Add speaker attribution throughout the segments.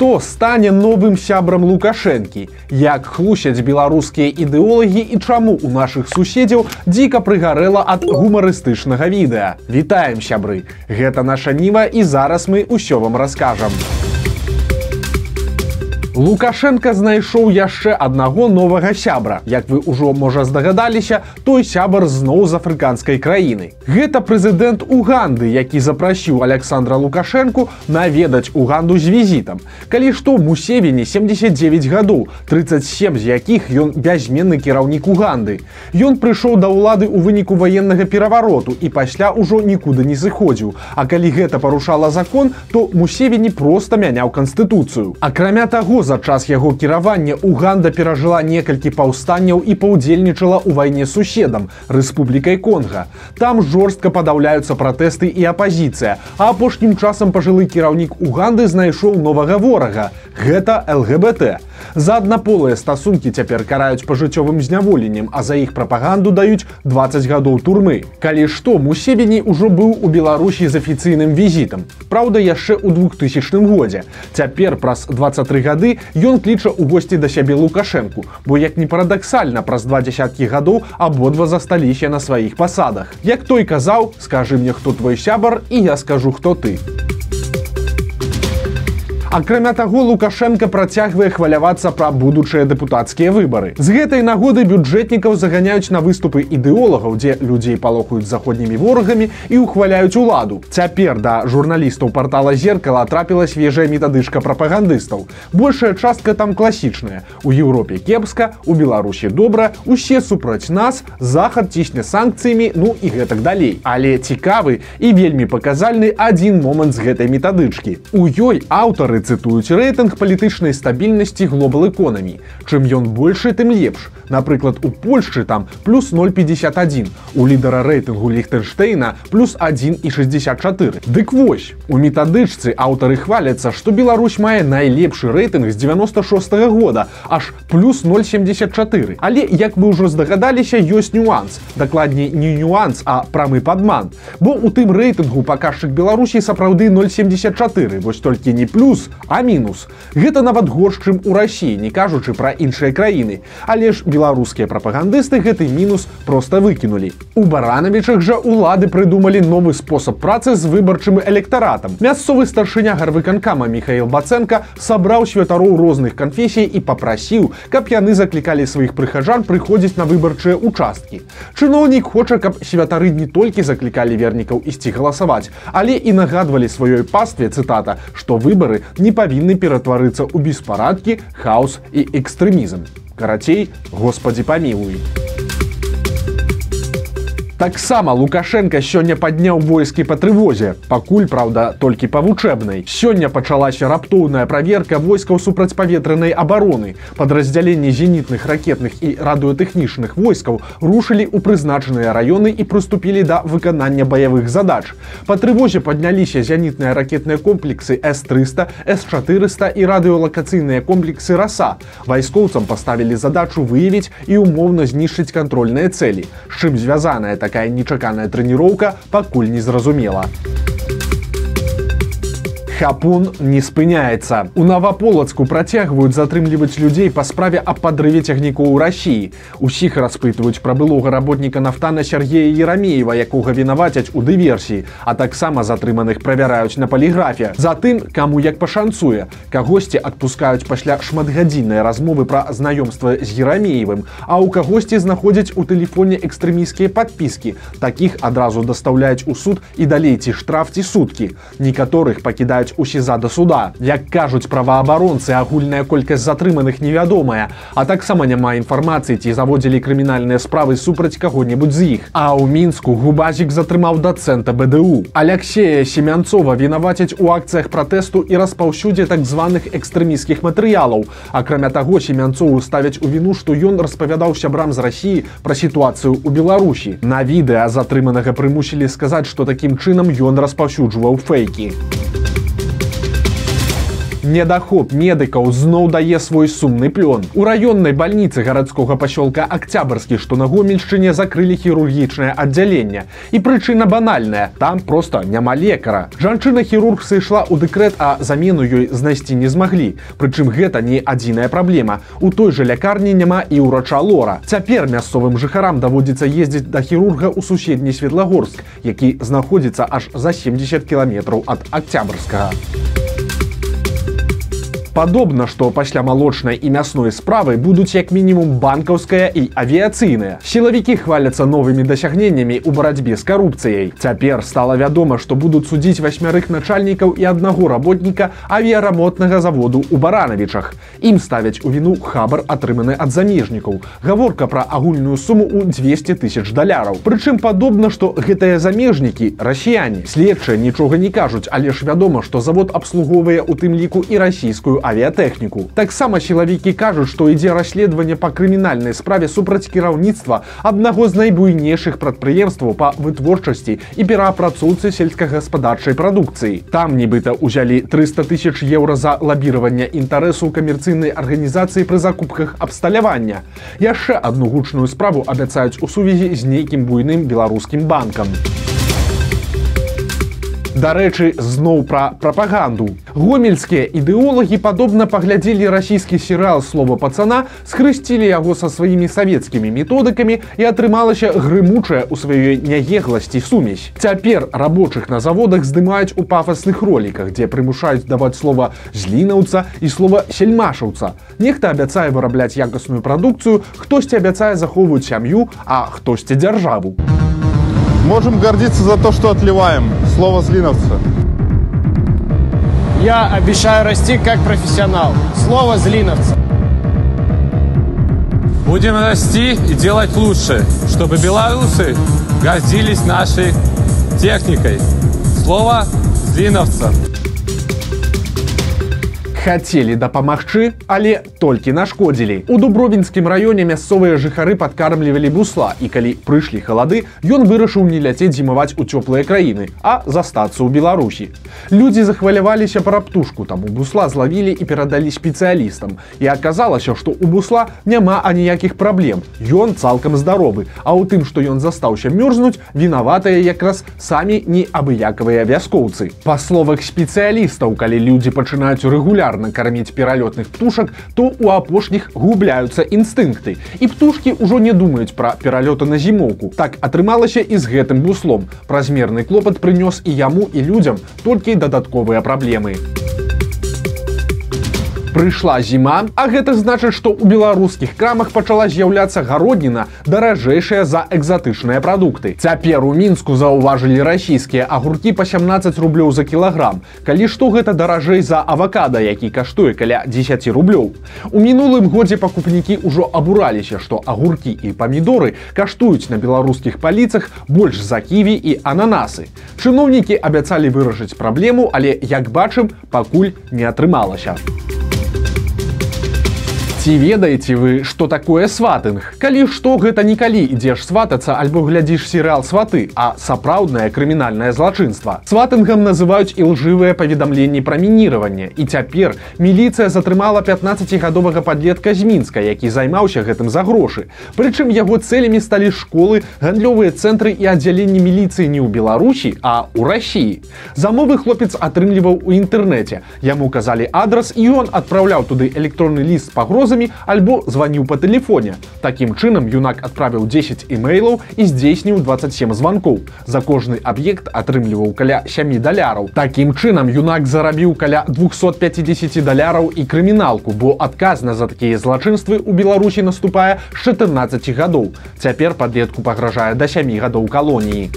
Speaker 1: хто стане новым сябрам лукашэнкі? Як хлусяць беларускія ідэолагі і чаму у нашых суседзяў дзіка прыгарэла ад гумарыстычнага відэа? Вітаем сябры! Гэта наша ніва і зараз мы ўсё вам раскажам. у Лукашенко знайшоў яшчэ аднаго новага сябра. Як вы ўжо можа здагадаліся, той сябар зноў з афрыканскай краіны. Гэта прэзідэнт Уганды, які запрасіў Александра Лукашенко наведаць Уганду з візітам. Калі што мусевені 79 гадоў, 37 з якіх ён бязменны кіраўнік Уганды. Ён прыйшоў да ўлады ў выніку ваеннага перавароту і пасля ўжо нікуды не зыходзіў. А калі гэта парушала закон, то мусевені проста мяняў канстытуцыю. Акрамя таго, за час яго кіравання Уганда перажыла некалькі паўстанняў і паўдзельнічала ў вайне суседам Рэспублікай Конга. Там жорстка падаўляюцца пратэсты і апазіцыя, а апошнім часам пажылы кіраўнік Уганды знайшоў новага ворага. Гэта ЛГБТ. За аднаполыя стасункі цяпер караюць пажыццёвым зняволеннем, а за іх прапаганду даюць 20 гадоў турмы. Калі што мусебені ўжо быў у Беларусі з афіцыйным візітам. Праўда, яшчэ ў 2000 годзе. Цяпер праз 23 гады ён кліча ў госці да сябе лукашэнку, бо як не парадаксальна праз два дзясяткі гадоў абодва засталіся на сваіх пасадах. Як той казаў, скажы мне, хто твой сябар і я скажу, хто ты. Акрамя таго лукашенко працягвае хвалявацца пра будучыя дэпутацкія выбары з гэтай нагоды бюджэтнікаў заганяюць на выступы ідэолагаў дзе людзей палохаюць заходнімі ворагамі і ухваляюць уладу цяпер да журналістаў портала зеркала трапіла свежая метадычка прапагандыстаў большая частка там класічная у Еўропе кепска у беларусі добра усе супраць нас захад цісне санкцыямі ну і гэтак далей але цікавы і вельмі паказальны адзін момант з гэтай метадычкі у ёй аўтары цытуюць рэйтынг палітычнай стабільнасці глобал эконамі. Чым ён большы, тым лепш. Напрыклад, у Польшчы там плюс 0,51. У лідара рэйтынгу Ліхтенштейна плюс 1,64. Дык вось, у метадычцы аўтары хваляцца, што Беларусь мае найлепшы рэйтынг з 96 -го года, аж плюс 0,74. Але як вы ўжо здагадаліся, ёсць нюанс. Дакладней не нюанс, а прамы падман. Бо у тым рэйтынгу паказчык Беларусі сапраўды 0,74. Вось толькі не плюс, а мінус. Гэта нават горш, чым у рассіі, не кажучы пра іншыя краіны. Але ж беларускія прапагандысты гэты мінус проста выкінулі. У баранавічах жа улады прыдумалі новы спосаб працы з выбарчым электаратам. Мясцовы старшыня гарвыканкама Михаил Бацэнка сабраў святароў розных канфесій і попрасіў, каб яны заклікалі сваіх прыхажан прыходзіць на выбарчыя участкі. Чыноўнік хоча, каб святары не толькі заклікалі вернікаў ісці галасаваць, але і нагадвалі сваёй пастве цытата, што выбары не павінны ператварыцца ў беспарадкі, хаос і экстрэмізм. Карацей, Господі памілуй таксама лукашенко сёння падняў войскі па трывозе пакуль праўда толькі па вучэбнай сёння пачалася раптоўная праверка войскаў супрацьпаветранай абароны падраздзяленні зенітных ракетных і радыётэхнічных войскаў рушылі ў прызначаныя раёны і прыступілі да выканання баявых задач па трывозе падняліся зенітныя ракетныя комплексы с300 с400 і радыёлакацыйныя комплексы раса вайскоўцам паставілі задачу выявіць і умоўна знішчыць кантрольныя цэлі з чым звязаная так такая нечаканая трэніроўка пакуль не зразумела Хапун не спыняецца. У Наваполацку працягваюць затрымліваць людзей па справе аб падрыве цягнікоў у рассіі. Усіх распытваюць пра былога работніка нафтана Сергея Ерамеева, якога вінавацяць у дыверсіі, а таксама затрыманых правяраюць на паліграфе. Затым, каму як пашанцуе, кагосьці адпускаюць пасля шматгадзіннай размовы пра знаёмства з Ерамеевым, а ў кагосьці знаходзяць у тэлефоне экстрэміскія падпіскі. Такіх адразу дастаўляюць у суд і далей ці штраф ці суткі. Некаторых пакідаюць дапускаюць у сеза да суда. Як кажуць праваабаронцы, агульная колькасць затрыманых невядомая, а таксама няма інфармацыі, ці заводзілі крымінальныя справы супраць каго-небудзь з іх. А ў мінску губазік затрымаў дацэнта БДУ. Алексея семянцова вінавацяць у акцыях пратэсту і распаўсюдзе так званых экстрэміскіх матэрыялаў. Акрамя таго семянцову ставяць у віну, што ён распавядаў сябрам з рассіі пра сітуацыю ў Беларусі. На відэа затрыманага прымусілі сказаць, што такім чынам ён распаўсюджваў фэйкі. Недахоп медыкаў зноў дае свой сумны плён. У раённай бальніцы гарадскога пасёлка Акцябрскі, што на гомельшчыне закрылі хірургічнае аддзяленне. І прычына банальная, там проста няма лекара. Жанчына-хірург сышла ў дэкрэт, а замену ёй знайсці не змаглі. Прычым гэта не адзіная праблема. У той жа лякарні няма і ўрача лора. Цяпер мясцовым жыхарам даводзіцца ездзіць да хірурга ў суседні Светлагорск, які знаходзіцца аж за 70 кіламетраў ад Акцябрскага. Падобна, што пасля малочнай і мясной справы будуць як мінімум банкаўская і авіяцыйная. Сілавікі хваляцца новымі дасягненнямі ў барацьбе з карупцыяй. Цяпер стала вядома, што будуць судзіць васьмярых начальнікаў і аднаго работніка авіярамотнага заводу ў баранавічах. Ім ставяць у віну хабар атрыманы ад замежнікаў. Гаворка пра агульную суму ў 200 тысяч даляраў. Прычым падобна, што гэтыя замежнікі расіяне. Следчыя нічога не кажуць, але ж вядома, што завод абслугоўвае у тым ліку і расійскую авіятэхніку. Таксама сілавікі кажуць, што ідзе расследаванне па крымінальнай справе супраць кіраўніцтва аднаго з найбуйнейшых прадпрыемстваў па вытворчасці і пераапрацоўцы сельскагаспадарчай прадукцыі. Там нібыта ўзялі 300 тысяч еўра за лабіраванне інтарэсу камерцыйнай арганізацыі пры закупках абсталявання. Яшчэ адну гучную справу абяцаюць у сувязі з нейкім буйным беларускім банкам. Дарэчы, зноў пра прапаганду. Гомельскія ідэолагі падобна паглядзелі расійскі серыал слова пацана, схрысцілі яго са сваімі савецкімі методыкамі і атрымалася грымучая ў сваёй нягегласці сумесь. Цяпер рабочых на заводах здымаюць у пафасных роліках, дзе прымушаюць даваць слова злінаўца і слова сельмашаўца. Нехта абяцае вырабляць якасную прадукцыю, хтосьці абяцае захоўваць сям'ю, а хтосьці дзяржаву.
Speaker 2: Можем гордиться за то, что отливаем. Слово Злиновца.
Speaker 3: Я обещаю расти как профессионал. Слово Злиновца.
Speaker 4: Будем расти и делать лучше, чтобы белорусы гордились нашей техникой. Слово Злиновца
Speaker 1: хацелі дапамагчы, але толькі нашкодзілі. У дубровінскім раёне мясцовыя жыхары падкармлівалі бусла і калі прыйшлі халады, ён вырашыў не ляцець зімаваць у цёплыя краіны, а застацца ў Беларусі. Людзі захваляваліся пра птушку, таму бусла злавілі і перадалі спецыялістам. І аказалася, што ў бусла няма аніякіх праблем. Ён цалкам здаровы, а ў тым, што ён застаўся мёрзнуць, вінаватыя якраз самі неабыякавыя вяскоўцы. Па словах спецыялістаў, калі людзі пачынаюць рэгулярна рэгулярна карміць пералётных птушак, то у апошніх губляюцца інстынкты. І птушкі ўжо не думаюць пра пералёты на зімоўку. Так атрымалася і з гэтым буслом. Празмерны клопат прынёс і яму і людзям толькі дадатковыя праблемы прыйшла зіма а гэта значыць што ў беларускіх крамах пачала з'яўляцца гародніна даражэйшая за экзатычныя прадукты цяпер у мінску заўважылі расійскія агуркі па 17 рублёў за кілаграм калі што гэта даражэй за авакада які каштуе каля 10 рублёў у мінулым годзе пакупнікі ўжо абураліся што агуркі і памідоры каштуюць на беларускіх паліцах больш за ківі і ананасы чыноўнікі абяцалі вырашыць праблему але як бачым пакуль не атрымалася у Ці ведаеце вы, што такое сватынг? Калі што гэта не калі ідзеш сватацца альбо глядзіш серыал сваты, а сапраўднае крымінальнае злачынства. Сватынгам называюць і лжывыя паведамленні пра мініраванне. І цяпер міліцыя затрымала 15гадовага падлетка з мінска, які займаўся гэтым за грошы. Прычым яго цэлямі сталі школы, гандлёвыя цэнтры і аддзяленні міліцыі не ў Беларусі, а ў рассіі. Замовы хлопец атрымліваў у інтэрнэце. Яму казалі адрас і ён адпраўляў туды электронны ліст пагрозы пагрозамі альбо званіў па тэлефоне. Такім чынам юнак адправіў 10 імейлаў і здзейсніў 27 званкоў. За кожны аб'ект атрымліваў каля 7 даляраў. Такім чынам юнак зарабіў каля 250 даляраў і крыміналку, бо адказна за такія злачынствы ў Беларусі наступае 14 гадоў. Цяпер падлетку пагражае да 7 гадоў калоніі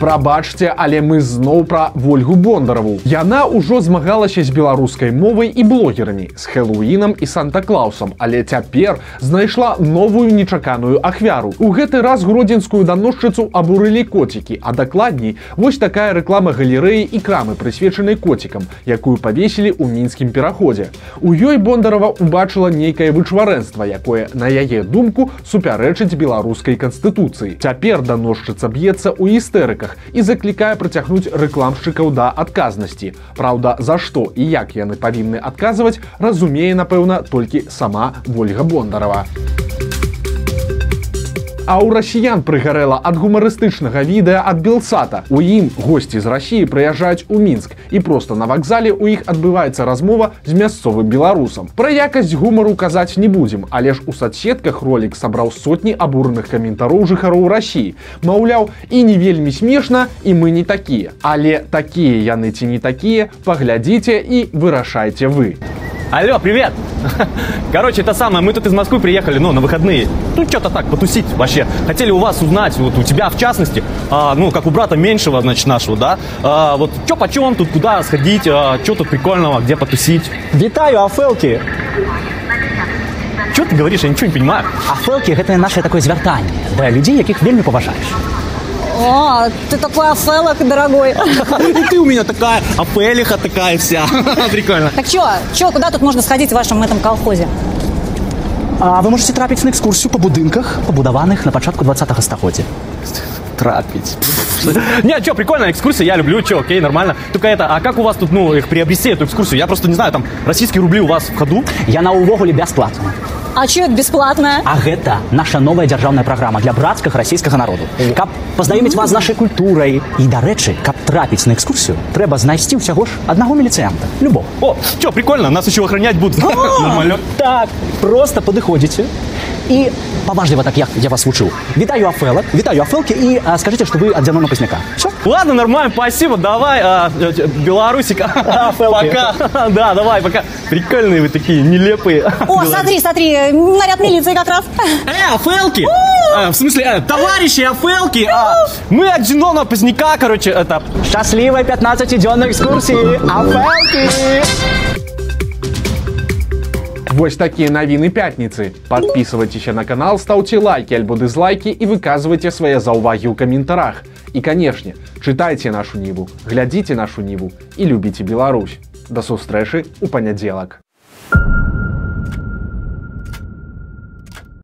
Speaker 1: прабачце але мы зноў пра ольгу бондарову яна ўжо змагалася з беларускай мовай і блогерамі з хэллоуінам і санта-клаусам але цяпер знайшла новую нечаканую ахвяру у гэты раз гродзенскую даносчыцу абурылі коцікі а дакладней вось такая рэклама галерэі і крамы прысвечанай коцікам якую павесілі ў мінскім пераходзе у ёй бондарова убачыла нейкае вычварэнства якое на яе думку супярэчыць беларускай канстытуцыі цяпер даносчыца б'ецца ў істэрыках сетках і заклікае прыцягнуць рэкламшчыкаў да адказнасці. Праўда, за што і як яны павінны адказваць, разумее, напэўна, толькі сама Вольга Бондарова. А ў расіян прыгарэла ад гумарыстычнага відэа ад белсата. У ім госці з рассіі прыязджаюць у мінск і проста на вакзале у іх адбываецца размова з мясцовым беларусам. Пра якасць гумару казаць не будзем, але ж у соцсетках ролик сабраў сотні абурных каментароў жыхароў рассіі. Маўляў, і не вельмі смешна і мы не такія. Але такія яны ці не такія, паглядзіце і вырашайце вы.
Speaker 5: Алло, привет! Короче, это самое, мы тут из Москвы приехали, ну, на выходные. Ну, что-то так, потусить вообще. Хотели у вас узнать, вот у тебя в частности, а, ну, как у брата меньшего, значит, нашего, да, а, вот что почем тут, куда сходить, а, что тут прикольного, где потусить.
Speaker 6: Вітаю, афелки!
Speaker 5: Что ты говоришь, я ничего не понимаю.
Speaker 6: Афелки гэта наше такое звяртанне да людзей, якіх вельмі паважаеш.
Speaker 7: О, ты такой афелок, дорогой.
Speaker 5: И ты у меня такая, апелиха такая вся. Прикольно.
Speaker 7: Так чё, чё, куда тут можно сходить в вашем этом колхозе?
Speaker 6: А вы можете трапіць на экскурсію па будынках, пабудаваных на пачатку 20 стагоддзя.
Speaker 5: Трапить. Не, что, прикольно, экскурсия, я люблю, что, окей, нормально. Только это, а как у вас тут, ну, их приобрести, эту экскурсию? Я просто не знаю, там, российские рубли у вас в ходу?
Speaker 6: Яна ўвогуле бясплатна.
Speaker 7: А чё это бесплатное?
Speaker 6: А гэта наша новая дзяржаўная праграма для брацкага расійскага народу. Каб пазнаёміць вас з нашай культурай. І, дарэчы, каб трапіць на экскурсію, трэба знайсці ўсяго ж аднаго міліцыянта. Любого.
Speaker 5: О, что, прикольно, нас еще охранять будут. Нормально.
Speaker 6: Так, просто падыходзіце і паважліва так як я вас вучыў. Вітаю афелак, вітаю афелкі і а, скажыце, што вы ад зямнога пазняка. Всё?
Speaker 5: Ладно, нормально, спасибо, давай, а, э, Белорусик, пока. Да, давай, пока. Прикольные вы такие, нелепые.
Speaker 7: О, смотри, смотри, наряд милиции как раз.
Speaker 5: Э, афелки! А, в смысле, э, товарищи афелки! А, мы от Зеленого Поздняка, короче, это...
Speaker 6: Шчаслівай 15-дзённай экскурсіі. Афелкі!
Speaker 1: Вось такія навіны пятніцы. Подписывайтеся на канал, ставьте лайки альбо дызлайки і выказвайце свае заўвагі ў каментарах. І канешне, чытайце нашу ніву, глядзіце нашу ніву і любіце Беларусь. Да сустрэчы ў панядзелак.